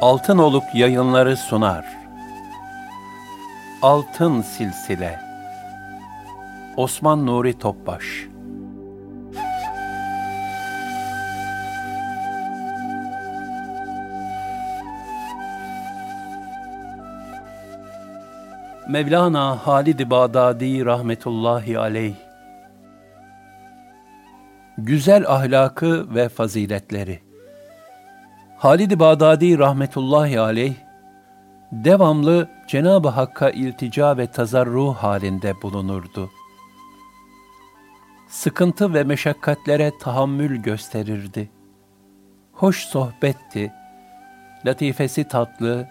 Altın Oluk yayınları sunar. Altın Silsile. Osman Nuri Topbaş. Mevlana Halid-i Bağdadi rahmetullahi aleyh. Güzel ahlakı ve faziletleri Halid-i Bağdadi rahmetullahi aleyh, devamlı Cenab-ı Hakk'a iltica ve tazarruh halinde bulunurdu. Sıkıntı ve meşakkatlere tahammül gösterirdi. Hoş sohbetti, latifesi tatlı,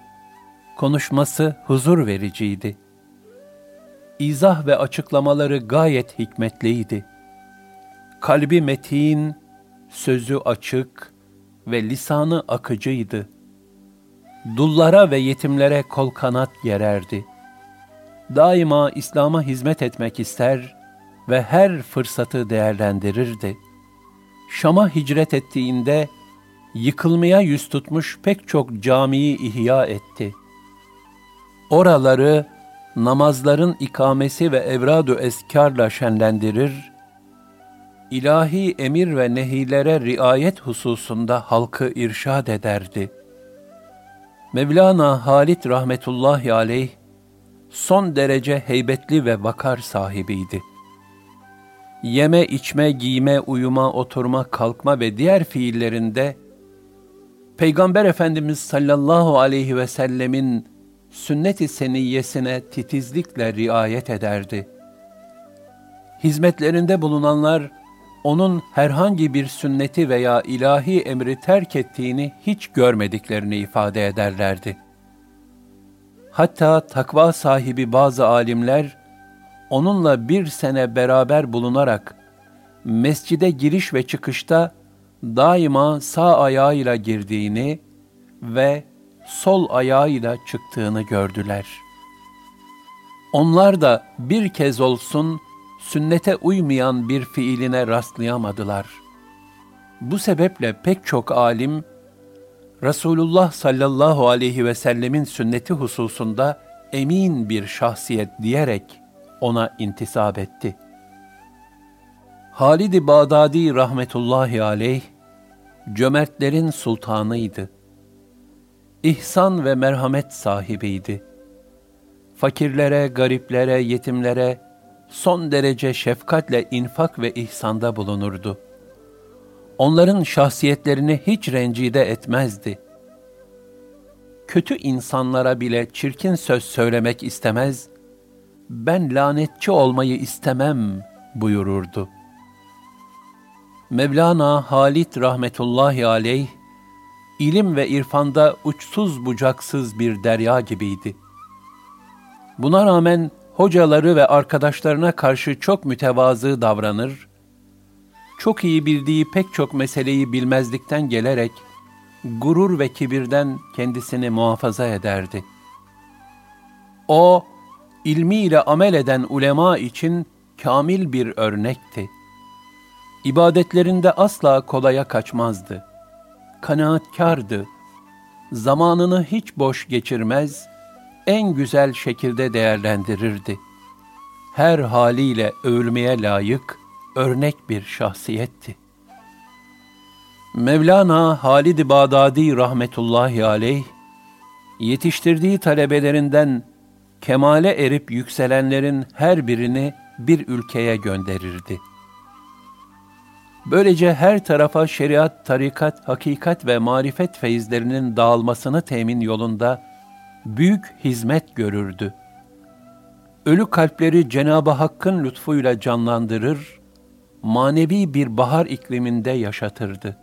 konuşması huzur vericiydi. İzah ve açıklamaları gayet hikmetliydi. Kalbi metin, sözü açık, ve lisanı akıcıydı. Dullara ve yetimlere kol kanat gererdi. Daima İslam'a hizmet etmek ister ve her fırsatı değerlendirirdi. Şam'a hicret ettiğinde yıkılmaya yüz tutmuş pek çok camiyi ihya etti. Oraları namazların ikamesi ve evradu eskarla şenlendirir, ilahi emir ve nehilere riayet hususunda halkı irşad ederdi. Mevlana Halit rahmetullahi aleyh son derece heybetli ve vakar sahibiydi. Yeme, içme, giyme, uyuma, oturma, kalkma ve diğer fiillerinde Peygamber Efendimiz sallallahu aleyhi ve sellemin sünnet-i seniyyesine titizlikle riayet ederdi. Hizmetlerinde bulunanlar onun herhangi bir sünneti veya ilahi emri terk ettiğini hiç görmediklerini ifade ederlerdi. Hatta takva sahibi bazı alimler, onunla bir sene beraber bulunarak, mescide giriş ve çıkışta daima sağ ayağıyla girdiğini ve sol ayağıyla çıktığını gördüler. Onlar da bir kez olsun, sünnete uymayan bir fiiline rastlayamadılar. Bu sebeple pek çok alim, Resulullah sallallahu aleyhi ve sellemin sünneti hususunda emin bir şahsiyet diyerek ona intisap etti. Halid-i Bağdadi rahmetullahi aleyh, cömertlerin sultanıydı. İhsan ve merhamet sahibiydi. Fakirlere, gariplere, yetimlere, son derece şefkatle infak ve ihsanda bulunurdu. Onların şahsiyetlerini hiç rencide etmezdi. Kötü insanlara bile çirkin söz söylemek istemez, ben lanetçi olmayı istemem buyururdu. Mevlana Halit rahmetullahi aleyh, ilim ve irfanda uçsuz bucaksız bir derya gibiydi. Buna rağmen hocaları ve arkadaşlarına karşı çok mütevazı davranır, çok iyi bildiği pek çok meseleyi bilmezlikten gelerek, gurur ve kibirden kendisini muhafaza ederdi. O, ilmiyle amel eden ulema için kamil bir örnekti. İbadetlerinde asla kolaya kaçmazdı. Kanaatkardı. Zamanını hiç boş geçirmez, en güzel şekilde değerlendirirdi. Her haliyle övülmeye layık, örnek bir şahsiyetti. Mevlana Halid-i Bağdadi rahmetullahi aleyh, yetiştirdiği talebelerinden kemale erip yükselenlerin her birini bir ülkeye gönderirdi. Böylece her tarafa şeriat, tarikat, hakikat ve marifet feyizlerinin dağılmasını temin yolunda büyük hizmet görürdü. Ölü kalpleri Cenab-ı Hakk'ın lütfuyla canlandırır, manevi bir bahar ikliminde yaşatırdı.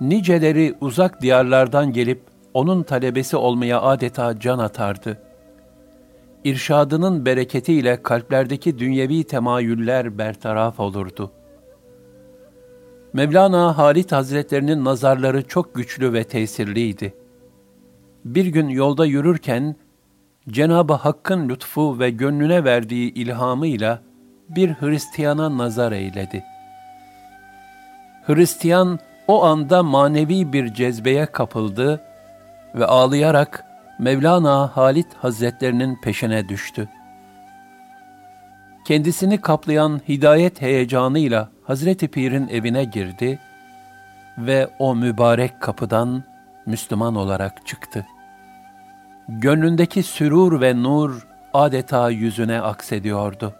Niceleri uzak diyarlardan gelip onun talebesi olmaya adeta can atardı. İrşadının bereketiyle kalplerdeki dünyevi temayüller bertaraf olurdu.'' Mevlana Halit Hazretlerinin nazarları çok güçlü ve tesirliydi. Bir gün yolda yürürken Cenab-ı Hakk'ın lütfu ve gönlüne verdiği ilhamıyla bir Hristiyana nazar eyledi. Hristiyan o anda manevi bir cezbeye kapıldı ve ağlayarak Mevlana Halit Hazretlerinin peşine düştü. Kendisini kaplayan hidayet heyecanıyla Hazreti Pir'in evine girdi ve o mübarek kapıdan Müslüman olarak çıktı. Gönlündeki sürur ve nur adeta yüzüne aksediyordu.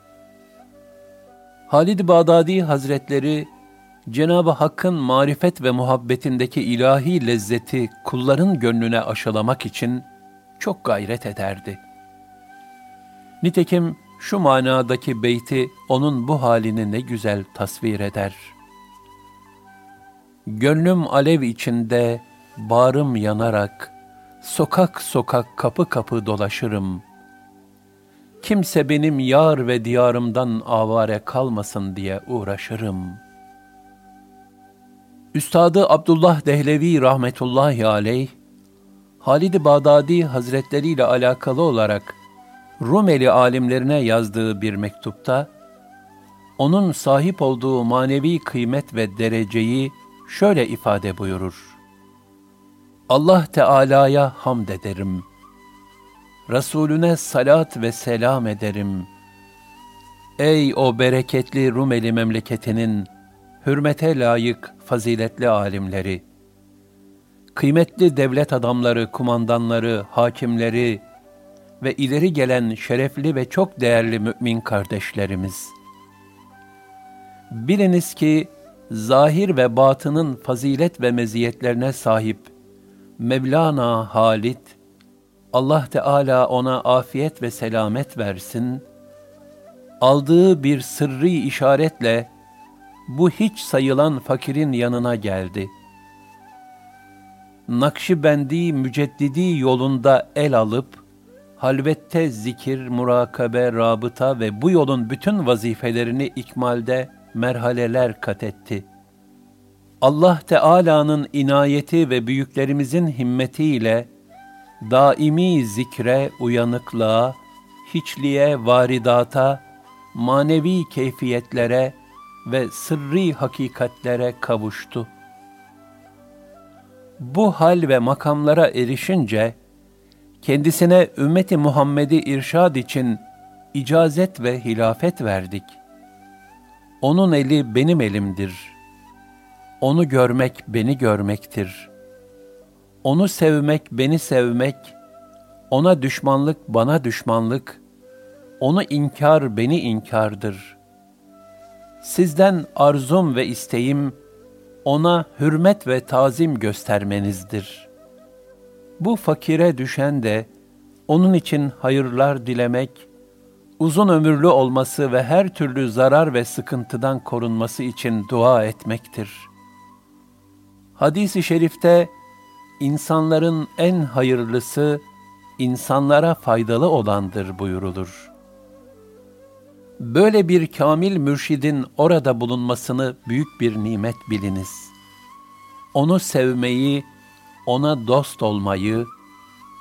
Halid Bağdadi Hazretleri Cenab-ı Hakk'ın marifet ve muhabbetindeki ilahi lezzeti kulların gönlüne aşılamak için çok gayret ederdi. Nitekim şu manadaki beyti onun bu halini ne güzel tasvir eder. Gönlüm alev içinde, bağrım yanarak, sokak sokak kapı kapı dolaşırım. Kimse benim yar ve diyarımdan avare kalmasın diye uğraşırım. Üstadı Abdullah Dehlevi rahmetullahi aleyh, Halid-i Bağdadi Hazretleri alakalı olarak Rumeli alimlerine yazdığı bir mektupta, onun sahip olduğu manevi kıymet ve dereceyi şöyle ifade buyurur. Allah Teala'ya hamd ederim. Resulüne salat ve selam ederim. Ey o bereketli Rumeli memleketinin hürmete layık faziletli alimleri! Kıymetli devlet adamları, kumandanları, hakimleri, ve ileri gelen şerefli ve çok değerli mümin kardeşlerimiz. Biliniz ki zahir ve batının fazilet ve meziyetlerine sahip Mevlana Halit, Allah Teala ona afiyet ve selamet versin, aldığı bir sırrı işaretle bu hiç sayılan fakirin yanına geldi. Nakşibendi müceddidi yolunda el alıp, halvette zikir, murakabe, rabıta ve bu yolun bütün vazifelerini ikmalde merhaleler kat etti. Allah Teala'nın inayeti ve büyüklerimizin himmetiyle daimi zikre, uyanıklığa, hiçliğe, varidata, manevi keyfiyetlere ve sırrı hakikatlere kavuştu. Bu hal ve makamlara erişince, kendisine ümmeti Muhammed'i irşad için icazet ve hilafet verdik. Onun eli benim elimdir. Onu görmek beni görmektir. Onu sevmek beni sevmek, ona düşmanlık bana düşmanlık, onu inkar beni inkardır. Sizden arzum ve isteğim, ona hürmet ve tazim göstermenizdir.'' Bu fakire düşen de onun için hayırlar dilemek, uzun ömürlü olması ve her türlü zarar ve sıkıntıdan korunması için dua etmektir. Hadis-i şerifte insanların en hayırlısı insanlara faydalı olandır buyurulur. Böyle bir kamil mürşidin orada bulunmasını büyük bir nimet biliniz. Onu sevmeyi, ona dost olmayı,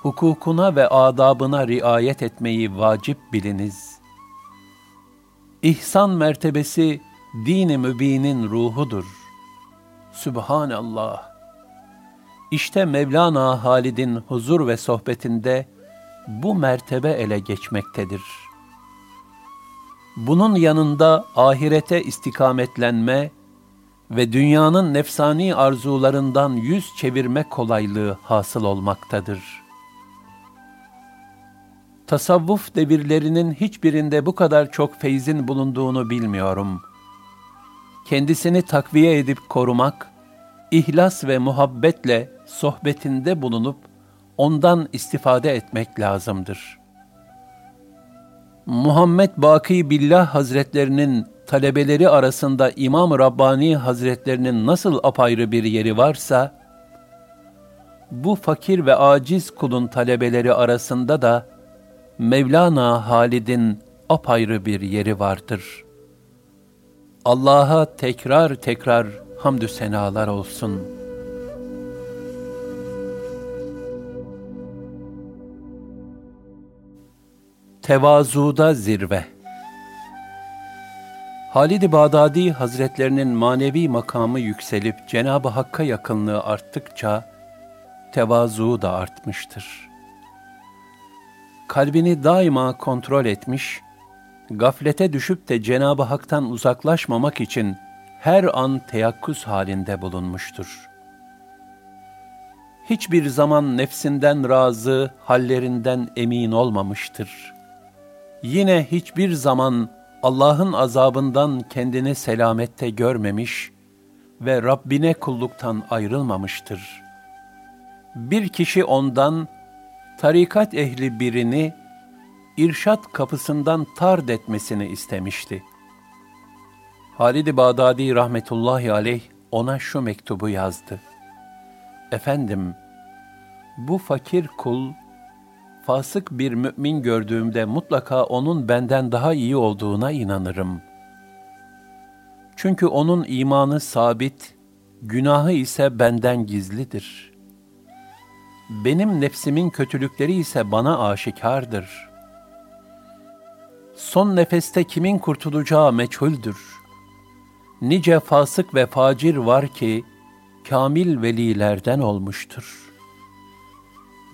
hukukuna ve adabına riayet etmeyi vacip biliniz. İhsan mertebesi din-i mübinin ruhudur. Sübhanallah. İşte Mevlana Halid'in huzur ve sohbetinde bu mertebe ele geçmektedir. Bunun yanında ahirete istikametlenme ve dünyanın nefsani arzularından yüz çevirme kolaylığı hasıl olmaktadır. Tasavvuf devirlerinin hiçbirinde bu kadar çok feyzin bulunduğunu bilmiyorum. Kendisini takviye edip korumak, ihlas ve muhabbetle sohbetinde bulunup ondan istifade etmek lazımdır. Muhammed Baki Billah Hazretlerinin talebeleri arasında İmam Rabbani Hazretlerinin nasıl apayrı bir yeri varsa, bu fakir ve aciz kulun talebeleri arasında da Mevlana Halid'in apayrı bir yeri vardır. Allah'a tekrar tekrar hamdü senalar olsun. Tevazuda zirve Halid-i Bağdadi Hazretlerinin manevi makamı yükselip Cenab-ı Hakk'a yakınlığı arttıkça tevazu da artmıştır. Kalbini daima kontrol etmiş, gaflete düşüp de Cenab-ı Hak'tan uzaklaşmamak için her an teyakkuz halinde bulunmuştur. Hiçbir zaman nefsinden razı, hallerinden emin olmamıştır. Yine hiçbir zaman Allah'ın azabından kendini selamette görmemiş ve Rabbine kulluktan ayrılmamıştır. Bir kişi ondan, tarikat ehli birini, irşat kapısından tard etmesini istemişti. Halid-i Bağdadi rahmetullahi aleyh ona şu mektubu yazdı. Efendim, bu fakir kul, fasık bir mümin gördüğümde mutlaka onun benden daha iyi olduğuna inanırım. Çünkü onun imanı sabit, günahı ise benden gizlidir. Benim nefsimin kötülükleri ise bana aşikardır. Son nefeste kimin kurtulacağı meçhuldür. Nice fasık ve facir var ki, kamil velilerden olmuştur.''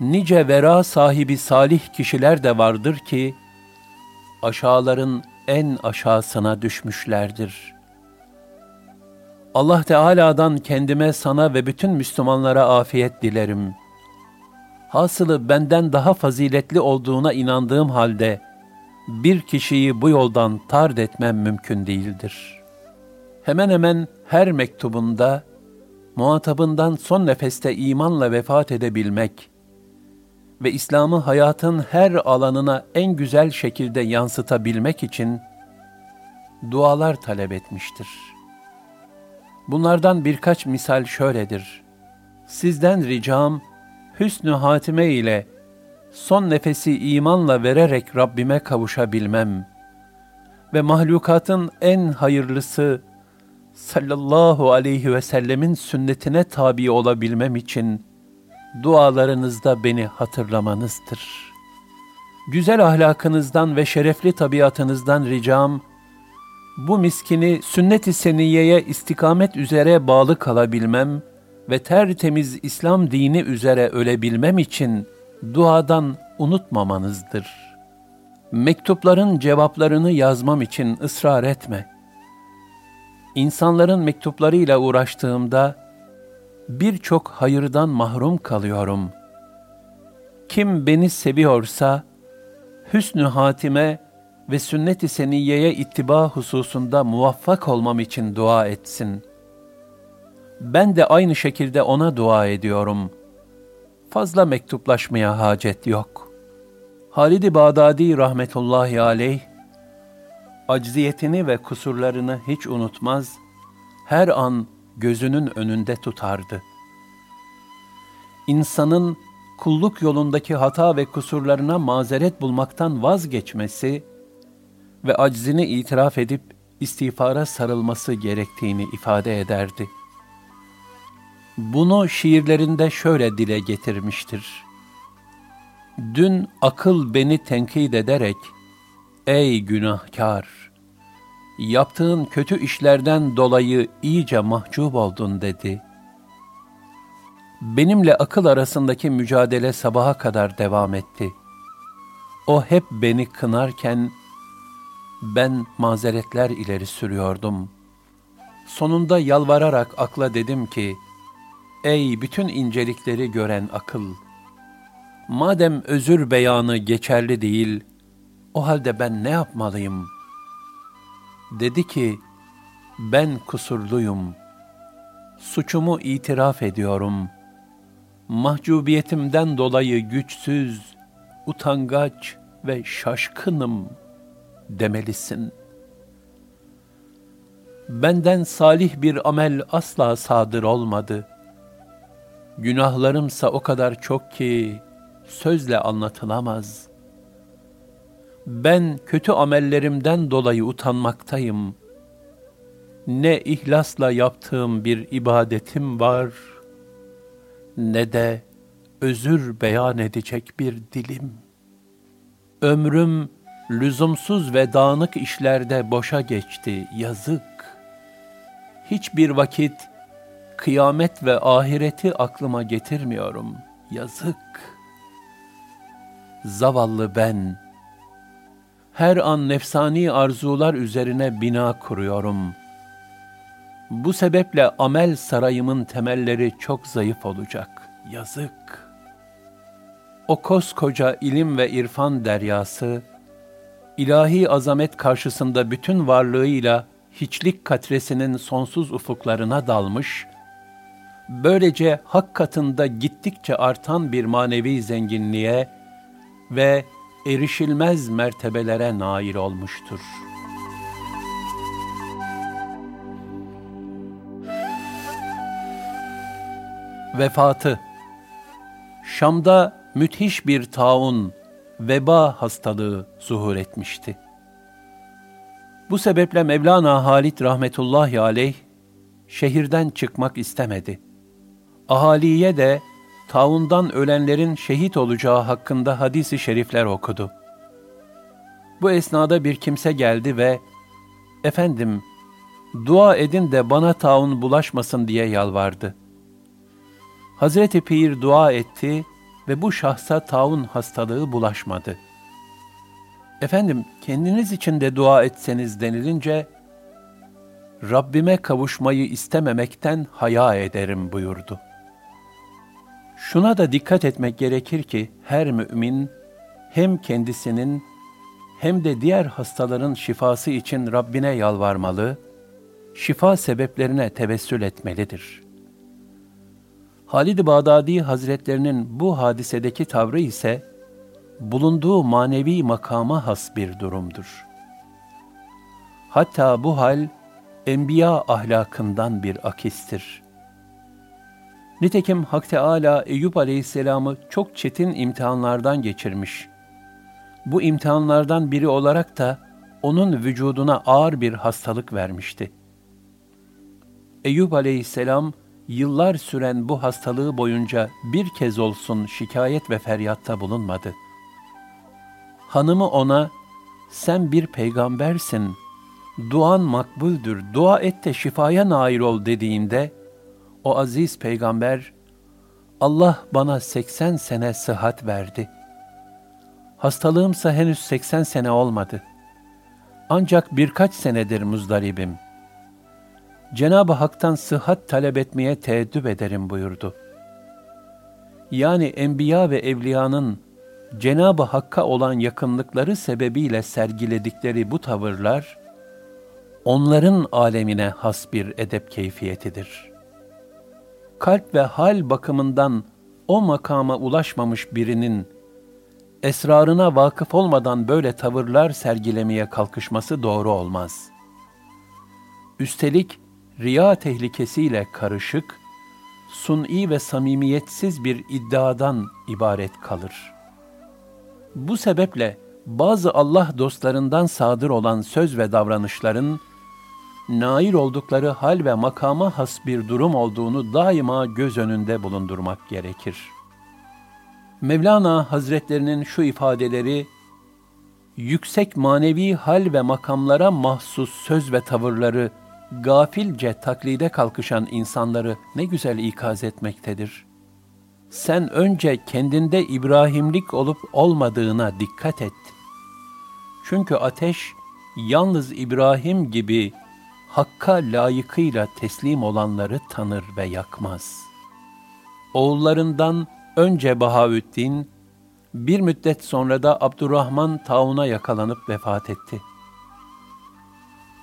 nice vera sahibi salih kişiler de vardır ki, aşağıların en aşağısına düşmüşlerdir. Allah Teala'dan kendime, sana ve bütün Müslümanlara afiyet dilerim. Hasılı benden daha faziletli olduğuna inandığım halde, bir kişiyi bu yoldan tard etmem mümkün değildir. Hemen hemen her mektubunda, muhatabından son nefeste imanla vefat edebilmek, ve İslam'ı hayatın her alanına en güzel şekilde yansıtabilmek için dualar talep etmiştir. Bunlardan birkaç misal şöyledir. Sizden ricam, hüsnü hatime ile son nefesi imanla vererek Rabbime kavuşabilmem ve mahlukatın en hayırlısı sallallahu aleyhi ve sellemin sünnetine tabi olabilmem için dualarınızda beni hatırlamanızdır. Güzel ahlakınızdan ve şerefli tabiatınızdan ricam, bu miskini sünnet-i seniyeye istikamet üzere bağlı kalabilmem ve tertemiz İslam dini üzere ölebilmem için duadan unutmamanızdır. Mektupların cevaplarını yazmam için ısrar etme. İnsanların mektuplarıyla uğraştığımda, birçok hayırdan mahrum kalıyorum. Kim beni seviyorsa, hüsnü hatime ve sünnet-i seniyeye ittiba hususunda muvaffak olmam için dua etsin. Ben de aynı şekilde ona dua ediyorum. Fazla mektuplaşmaya hacet yok. Halid-i Bağdadi rahmetullahi aleyh, acziyetini ve kusurlarını hiç unutmaz, her an gözünün önünde tutardı. İnsanın kulluk yolundaki hata ve kusurlarına mazeret bulmaktan vazgeçmesi ve aczini itiraf edip istiğfara sarılması gerektiğini ifade ederdi. Bunu şiirlerinde şöyle dile getirmiştir. Dün akıl beni tenkit ederek, ey günahkar, yaptığın kötü işlerden dolayı iyice mahcup oldun dedi. Benimle akıl arasındaki mücadele sabaha kadar devam etti. O hep beni kınarken ben mazeretler ileri sürüyordum. Sonunda yalvararak akla dedim ki, Ey bütün incelikleri gören akıl! Madem özür beyanı geçerli değil, o halde ben ne yapmalıyım?'' dedi ki, ben kusurluyum. Suçumu itiraf ediyorum. Mahcubiyetimden dolayı güçsüz, utangaç ve şaşkınım demelisin. Benden salih bir amel asla sadır olmadı. Günahlarımsa o kadar çok ki sözle anlatılamaz. Ben kötü amellerimden dolayı utanmaktayım. Ne ihlasla yaptığım bir ibadetim var, ne de özür beyan edecek bir dilim. Ömrüm lüzumsuz ve dağınık işlerde boşa geçti, yazık. Hiçbir vakit kıyamet ve ahireti aklıma getirmiyorum, yazık. Zavallı ben, her an nefsani arzular üzerine bina kuruyorum. Bu sebeple amel sarayımın temelleri çok zayıf olacak, yazık. O koskoca ilim ve irfan deryası, ilahi azamet karşısında bütün varlığıyla hiçlik katresinin sonsuz ufuklarına dalmış, böylece hak katında gittikçe artan bir manevi zenginliğe ve erişilmez mertebelere nail olmuştur. Vefatı Şam'da müthiş bir taun, veba hastalığı zuhur etmişti. Bu sebeple Mevlana Halit rahmetullahi aleyh şehirden çıkmak istemedi. Ahaliye de taundan ölenlerin şehit olacağı hakkında hadisi şerifler okudu. Bu esnada bir kimse geldi ve "Efendim, dua edin de bana taun bulaşmasın." diye yalvardı. Hazreti Pir dua etti ve bu şahsa taun hastalığı bulaşmadı. Efendim, kendiniz için de dua etseniz denilince, Rabbime kavuşmayı istememekten haya ederim buyurdu. Şuna da dikkat etmek gerekir ki her mümin hem kendisinin hem de diğer hastaların şifası için Rabbine yalvarmalı, şifa sebeplerine tevessül etmelidir. Halid-i Bağdadi Hazretlerinin bu hadisedeki tavrı ise bulunduğu manevi makama has bir durumdur. Hatta bu hal enbiya ahlakından bir akistir. Nitekim Hak Teâlâ Eyüp Aleyhisselam'ı çok çetin imtihanlardan geçirmiş. Bu imtihanlardan biri olarak da onun vücuduna ağır bir hastalık vermişti. Eyüp Aleyhisselam yıllar süren bu hastalığı boyunca bir kez olsun şikayet ve feryatta bulunmadı. Hanımı ona, sen bir peygambersin, duan makbuldür, dua et de şifaya nail ol dediğinde, o aziz peygamber, Allah bana 80 sene sıhhat verdi. Hastalığımsa henüz 80 sene olmadı. Ancak birkaç senedir muzdaribim. Cenab-ı Hak'tan sıhhat talep etmeye teeddüp ederim buyurdu. Yani enbiya ve evliyanın Cenab-ı Hakk'a olan yakınlıkları sebebiyle sergiledikleri bu tavırlar, onların alemine has bir edep keyfiyetidir.'' Kalp ve hal bakımından o makama ulaşmamış birinin esrarına vakıf olmadan böyle tavırlar sergilemeye kalkışması doğru olmaz. Üstelik riya tehlikesiyle karışık, suni ve samimiyetsiz bir iddiadan ibaret kalır. Bu sebeple bazı Allah dostlarından sadır olan söz ve davranışların nail oldukları hal ve makama has bir durum olduğunu daima göz önünde bulundurmak gerekir. Mevlana Hazretlerinin şu ifadeleri, yüksek manevi hal ve makamlara mahsus söz ve tavırları gafilce taklide kalkışan insanları ne güzel ikaz etmektedir. Sen önce kendinde İbrahimlik olup olmadığına dikkat et. Çünkü ateş yalnız İbrahim gibi Hakka layıkıyla teslim olanları tanır ve yakmaz. Oğullarından önce Bahaüddin, bir müddet sonra da Abdurrahman tauna yakalanıp vefat etti.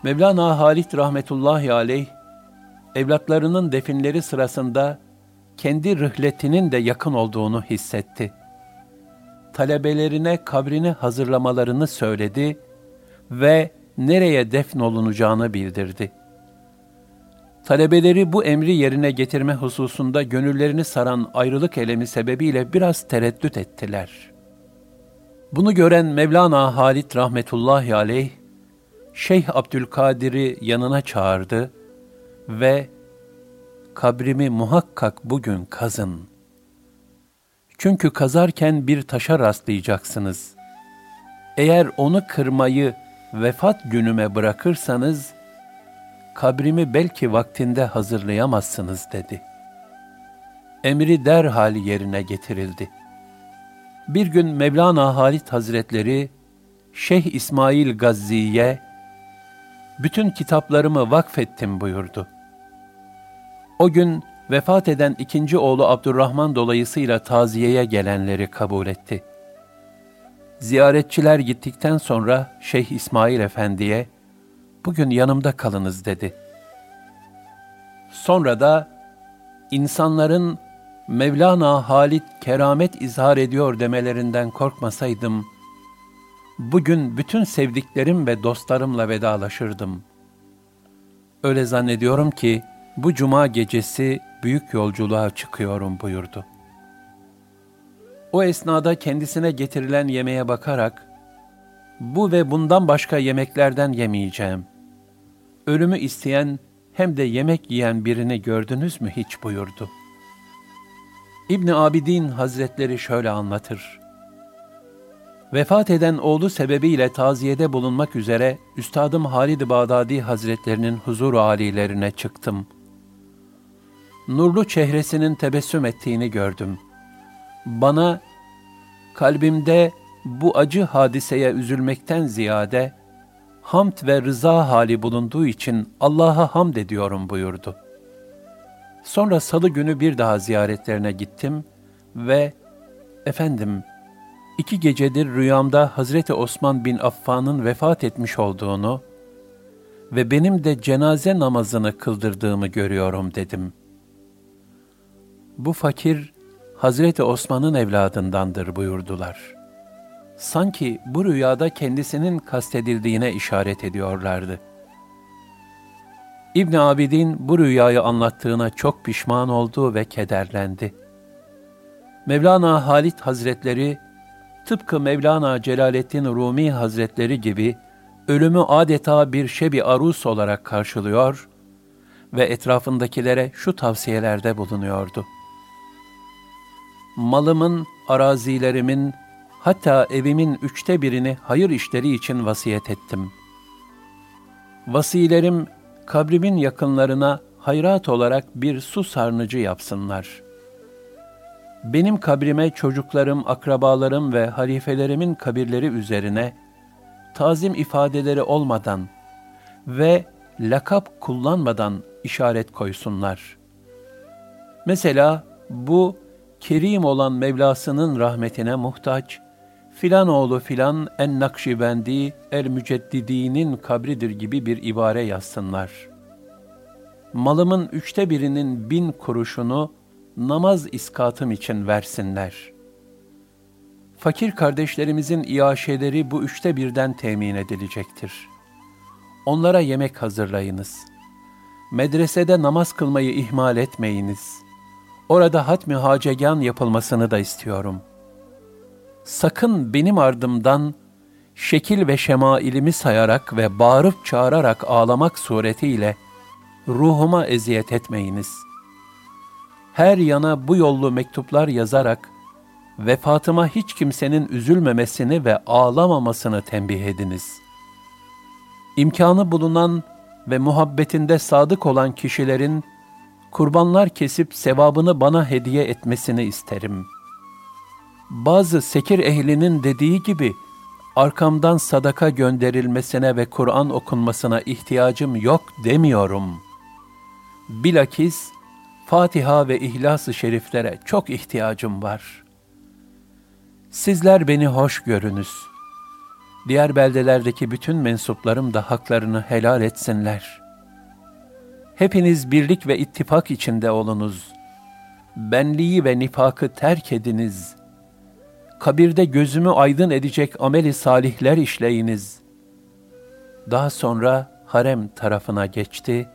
Mevlana Halit rahmetullahi aleyh, evlatlarının definleri sırasında kendi rıhletinin de yakın olduğunu hissetti. Talebelerine kabrini hazırlamalarını söyledi ve nereye defnolunacağını bildirdi. Talebeleri bu emri yerine getirme hususunda gönüllerini saran ayrılık elemi sebebiyle biraz tereddüt ettiler. Bunu gören Mevlana Halit rahmetullahi aleyh, Şeyh Abdülkadir'i yanına çağırdı ve kabrimi muhakkak bugün kazın. Çünkü kazarken bir taşa rastlayacaksınız. Eğer onu kırmayı vefat günüme bırakırsanız, kabrimi belki vaktinde hazırlayamazsınız dedi. Emri derhal yerine getirildi. Bir gün Mevlana Halit Hazretleri, Şeyh İsmail Gazzi'ye, bütün kitaplarımı vakfettim buyurdu. O gün vefat eden ikinci oğlu Abdurrahman dolayısıyla taziyeye gelenleri kabul etti. Ziyaretçiler gittikten sonra Şeyh İsmail Efendi'ye, bugün yanımda kalınız dedi. Sonra da insanların Mevlana Halit keramet izhar ediyor demelerinden korkmasaydım, bugün bütün sevdiklerim ve dostlarımla vedalaşırdım. Öyle zannediyorum ki bu cuma gecesi büyük yolculuğa çıkıyorum buyurdu. O esnada kendisine getirilen yemeğe bakarak, bu ve bundan başka yemeklerden yemeyeceğim. Ölümü isteyen hem de yemek yiyen birini gördünüz mü hiç buyurdu. İbni Abidin Hazretleri şöyle anlatır. Vefat eden oğlu sebebiyle taziyede bulunmak üzere Üstadım Halid Bağdadi Hazretlerinin huzur alilerine çıktım. Nurlu çehresinin tebessüm ettiğini gördüm. Bana kalbimde bu acı hadiseye üzülmekten ziyade hamd ve rıza hali bulunduğu için Allah'a hamd ediyorum buyurdu. Sonra salı günü bir daha ziyaretlerine gittim ve efendim iki gecedir rüyamda Hazreti Osman bin Affan'ın vefat etmiş olduğunu ve benim de cenaze namazını kıldırdığımı görüyorum dedim. Bu fakir Hazreti Osman'ın evladındandır buyurdular. Sanki bu rüyada kendisinin kastedildiğine işaret ediyorlardı. İbn Abidin bu rüyayı anlattığına çok pişman oldu ve kederlendi. Mevlana Halit Hazretleri tıpkı Mevlana Celaleddin Rumi Hazretleri gibi ölümü adeta bir şebi arus olarak karşılıyor ve etrafındakilere şu tavsiyelerde bulunuyordu. Malımın, arazilerimin, hatta evimin üçte birini hayır işleri için vasiyet ettim. Vasilerim, kabrimin yakınlarına hayrat olarak bir su sarnıcı yapsınlar.'' benim kabrime çocuklarım, akrabalarım ve halifelerimin kabirleri üzerine tazim ifadeleri olmadan ve lakap kullanmadan işaret koysunlar. Mesela bu kerim olan Mevlasının rahmetine muhtaç, filan oğlu filan en nakşibendi el müceddidinin kabridir gibi bir ibare yazsınlar. Malımın üçte birinin bin kuruşunu namaz iskatım için versinler. Fakir kardeşlerimizin iaşeleri bu üçte birden temin edilecektir. Onlara yemek hazırlayınız. Medresede namaz kılmayı ihmal etmeyiniz. Orada hatmi hacegan yapılmasını da istiyorum. Sakın benim ardımdan şekil ve şemailimi sayarak ve bağırıp çağırarak ağlamak suretiyle ruhuma eziyet etmeyiniz.'' her yana bu yollu mektuplar yazarak vefatıma hiç kimsenin üzülmemesini ve ağlamamasını tembih ediniz. İmkanı bulunan ve muhabbetinde sadık olan kişilerin kurbanlar kesip sevabını bana hediye etmesini isterim. Bazı sekir ehlinin dediği gibi arkamdan sadaka gönderilmesine ve Kur'an okunmasına ihtiyacım yok demiyorum. Bilakis Fatiha ve İhlas-ı Şeriflere çok ihtiyacım var. Sizler beni hoş görünüz. Diğer beldelerdeki bütün mensuplarım da haklarını helal etsinler. Hepiniz birlik ve ittifak içinde olunuz. Benliği ve nifakı terk ediniz. Kabirde gözümü aydın edecek ameli salihler işleyiniz. Daha sonra harem tarafına geçti.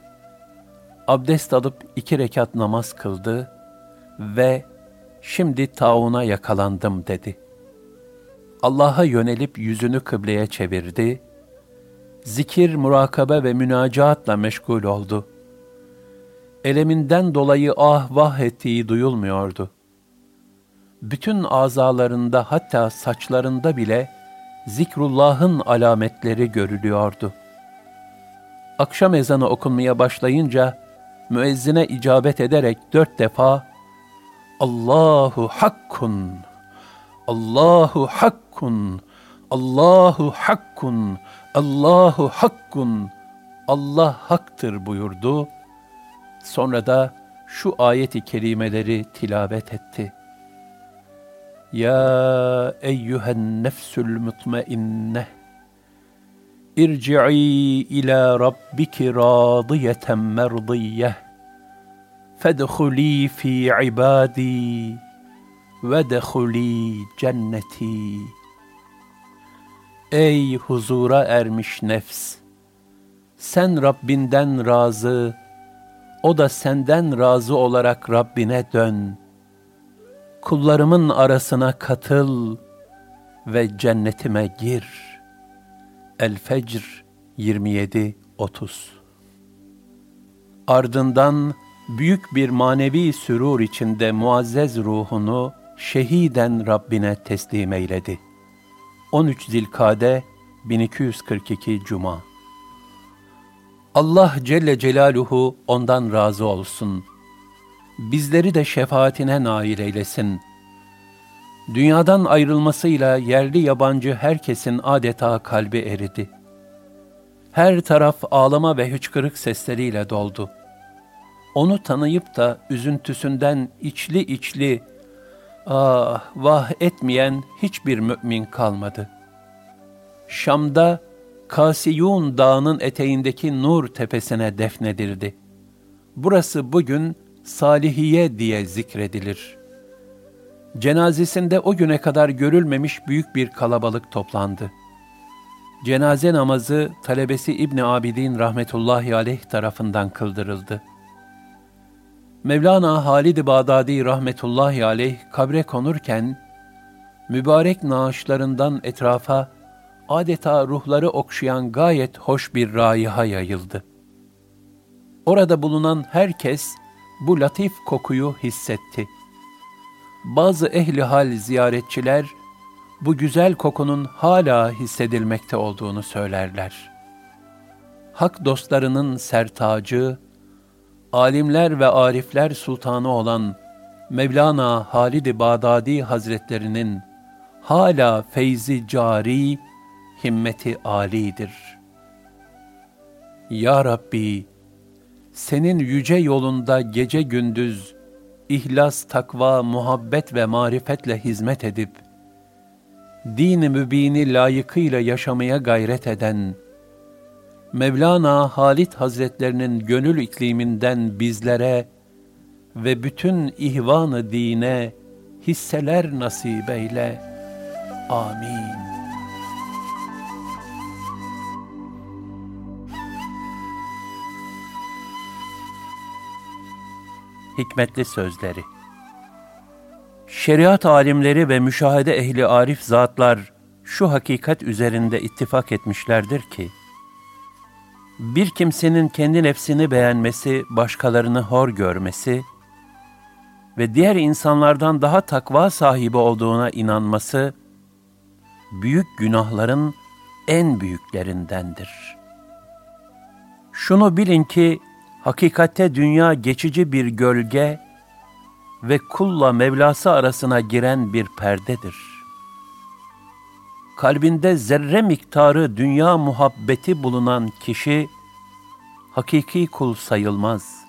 Abdest alıp iki rekat namaz kıldı ve şimdi tauna yakalandım dedi. Allah'a yönelip yüzünü kıbleye çevirdi. Zikir, murakabe ve münacaatla meşgul oldu. Eleminden dolayı ah vah ettiği duyulmuyordu. Bütün azalarında hatta saçlarında bile zikrullahın alametleri görülüyordu. Akşam ezanı okunmaya başlayınca müezzine icabet ederek dört defa Allahu hakkun, Allahu hakkun, Allahu hakkun, Allahu hakkun, Allah haktır buyurdu. Sonra da şu ayeti kerimeleri tilavet etti. Ya eyyühen nefsül mutmainneh irci'i ila rabbiki radiyeten merdiyeh fedhuli fi ibadi ve dehuli cenneti. Ey huzura ermiş nefs! Sen Rabbinden razı, o da senden razı olarak Rabbine dön. Kullarımın arasına katıl ve cennetime gir. El-Fecr 27-30 Ardından büyük bir manevi sürur içinde muazzez ruhunu şehiden Rabbine teslim eyledi. 13 Zilkade 1242 Cuma Allah Celle Celaluhu ondan razı olsun. Bizleri de şefaatine nail eylesin. Dünyadan ayrılmasıyla yerli yabancı herkesin adeta kalbi eridi. Her taraf ağlama ve hıçkırık sesleriyle doldu. Onu tanıyıp da üzüntüsünden içli içli ah vah etmeyen hiçbir mümin kalmadı. Şam'da Kasiyun dağının eteğindeki Nur tepesine defnedildi. Burası bugün Salihiye diye zikredilir. Cenazesinde o güne kadar görülmemiş büyük bir kalabalık toplandı. Cenaze namazı talebesi İbn Abidin rahmetullahi aleyh tarafından kıldırıldı. Mevlana Halid-i Bağdadi rahmetullahi aleyh kabre konurken, mübarek naaşlarından etrafa adeta ruhları okşayan gayet hoş bir raiha yayıldı. Orada bulunan herkes bu latif kokuyu hissetti. Bazı ehli hal ziyaretçiler, bu güzel kokunun hala hissedilmekte olduğunu söylerler. Hak dostlarının sertacı, alimler ve arifler sultanı olan Mevlana Halid-i Bağdadi Hazretlerinin hala feyzi cari, himmeti âlidir. Ya Rabbi, senin yüce yolunda gece gündüz, ihlas, takva, muhabbet ve marifetle hizmet edip, din-i mübini layıkıyla yaşamaya gayret eden, Mevlana Halit Hazretlerinin gönül ikliminden bizlere ve bütün ihvanı dine hisseler nasip eyle. Amin. Hikmetli Sözleri Şeriat alimleri ve müşahede ehli arif zatlar şu hakikat üzerinde ittifak etmişlerdir ki, bir kimsenin kendi nefsini beğenmesi, başkalarını hor görmesi ve diğer insanlardan daha takva sahibi olduğuna inanması, büyük günahların en büyüklerindendir. Şunu bilin ki, hakikatte dünya geçici bir gölge ve kulla Mevlası arasına giren bir perdedir. Kalbinde zerre miktarı dünya muhabbeti bulunan kişi, hakiki kul sayılmaz.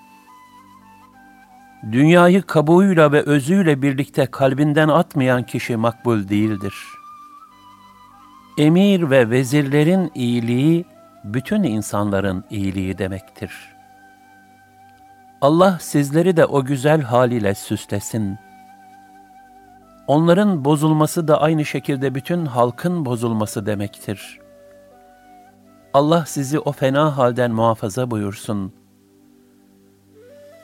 Dünyayı kabuğuyla ve özüyle birlikte kalbinden atmayan kişi makbul değildir. Emir ve vezirlerin iyiliği, bütün insanların iyiliği demektir. Allah sizleri de o güzel haliyle süslesin. Onların bozulması da aynı şekilde bütün halkın bozulması demektir. Allah sizi o fena halden muhafaza buyursun.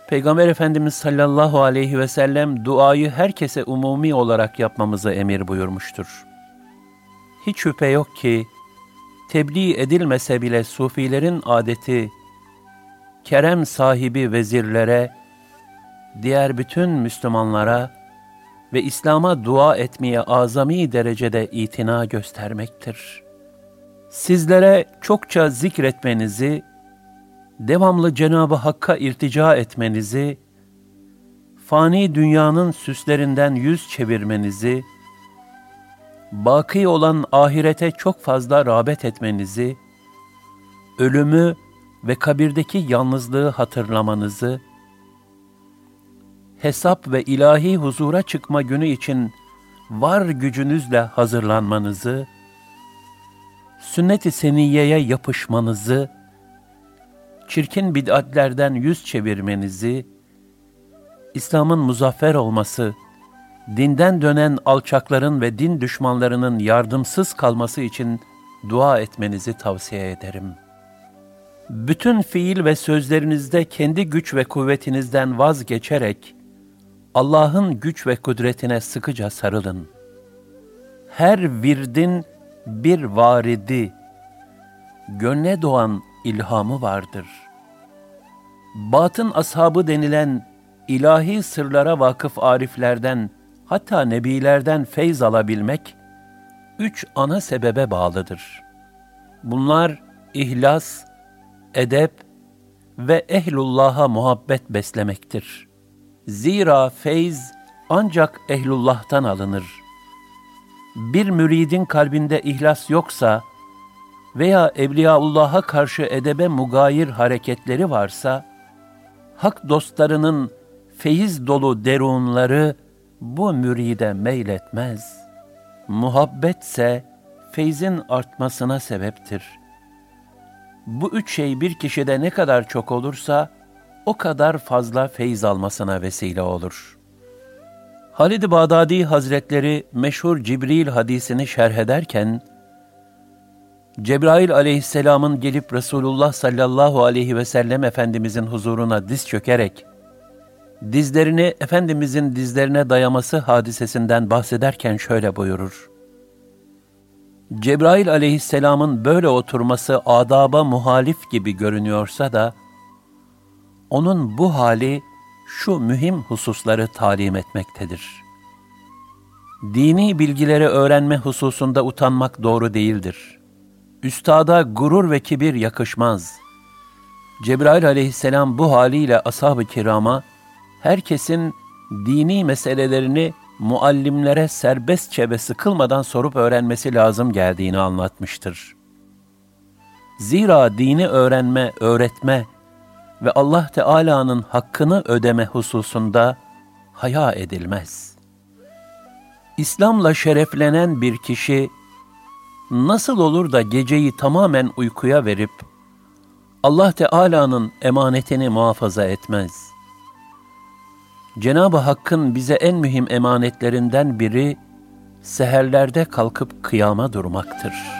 Peygamber Efendimiz sallallahu aleyhi ve sellem duayı herkese umumi olarak yapmamızı emir buyurmuştur. Hiç şüphe yok ki, tebliğ edilmese bile sufilerin adeti, kerem sahibi vezirlere, diğer bütün Müslümanlara ve İslam'a dua etmeye azami derecede itina göstermektir. Sizlere çokça zikretmenizi, devamlı Cenab-ı Hakk'a irtica etmenizi, fani dünyanın süslerinden yüz çevirmenizi, baki olan ahirete çok fazla rağbet etmenizi, ölümü ve kabirdeki yalnızlığı hatırlamanızı, hesap ve ilahi huzura çıkma günü için var gücünüzle hazırlanmanızı, sünnet-i seniyeye yapışmanızı, çirkin bid'atlerden yüz çevirmenizi, İslam'ın muzaffer olması, dinden dönen alçakların ve din düşmanlarının yardımsız kalması için dua etmenizi tavsiye ederim. Bütün fiil ve sözlerinizde kendi güç ve kuvvetinizden vazgeçerek, Allah'ın güç ve kudretine sıkıca sarılın. Her virdin bir varidi, gönle doğan ilhamı vardır. Batın ashabı denilen ilahi sırlara vakıf ariflerden, hatta nebilerden feyz alabilmek, üç ana sebebe bağlıdır. Bunlar ihlas, edep ve ehlullah'a muhabbet beslemektir. Zira feyz ancak ehlullah'tan alınır. Bir müridin kalbinde ihlas yoksa veya Evliyaullah'a karşı edebe mugayir hareketleri varsa, hak dostlarının feyiz dolu derunları bu müride meyletmez. Muhabbetse feyzin artmasına sebeptir. Bu üç şey bir kişide ne kadar çok olursa, o kadar fazla feyz almasına vesile olur. Halid-i Bağdadi Hazretleri meşhur Cibril hadisini şerh ederken, Cebrail aleyhisselamın gelip Resulullah sallallahu aleyhi ve sellem Efendimizin huzuruna diz çökerek, dizlerini Efendimizin dizlerine dayaması hadisesinden bahsederken şöyle buyurur. Cebrail aleyhisselamın böyle oturması adaba muhalif gibi görünüyorsa da, onun bu hali şu mühim hususları talim etmektedir. Dini bilgileri öğrenme hususunda utanmak doğru değildir. Üstada gurur ve kibir yakışmaz. Cebrail aleyhisselam bu haliyle ashab-ı kirama, herkesin dini meselelerini muallimlere serbestçe ve sıkılmadan sorup öğrenmesi lazım geldiğini anlatmıştır. Zira dini öğrenme, öğretme ve Allah Teala'nın hakkını ödeme hususunda haya edilmez. İslam'la şereflenen bir kişi nasıl olur da geceyi tamamen uykuya verip Allah Teala'nın emanetini muhafaza etmez? Cenab-ı Hakk'ın bize en mühim emanetlerinden biri seherlerde kalkıp kıyama durmaktır.''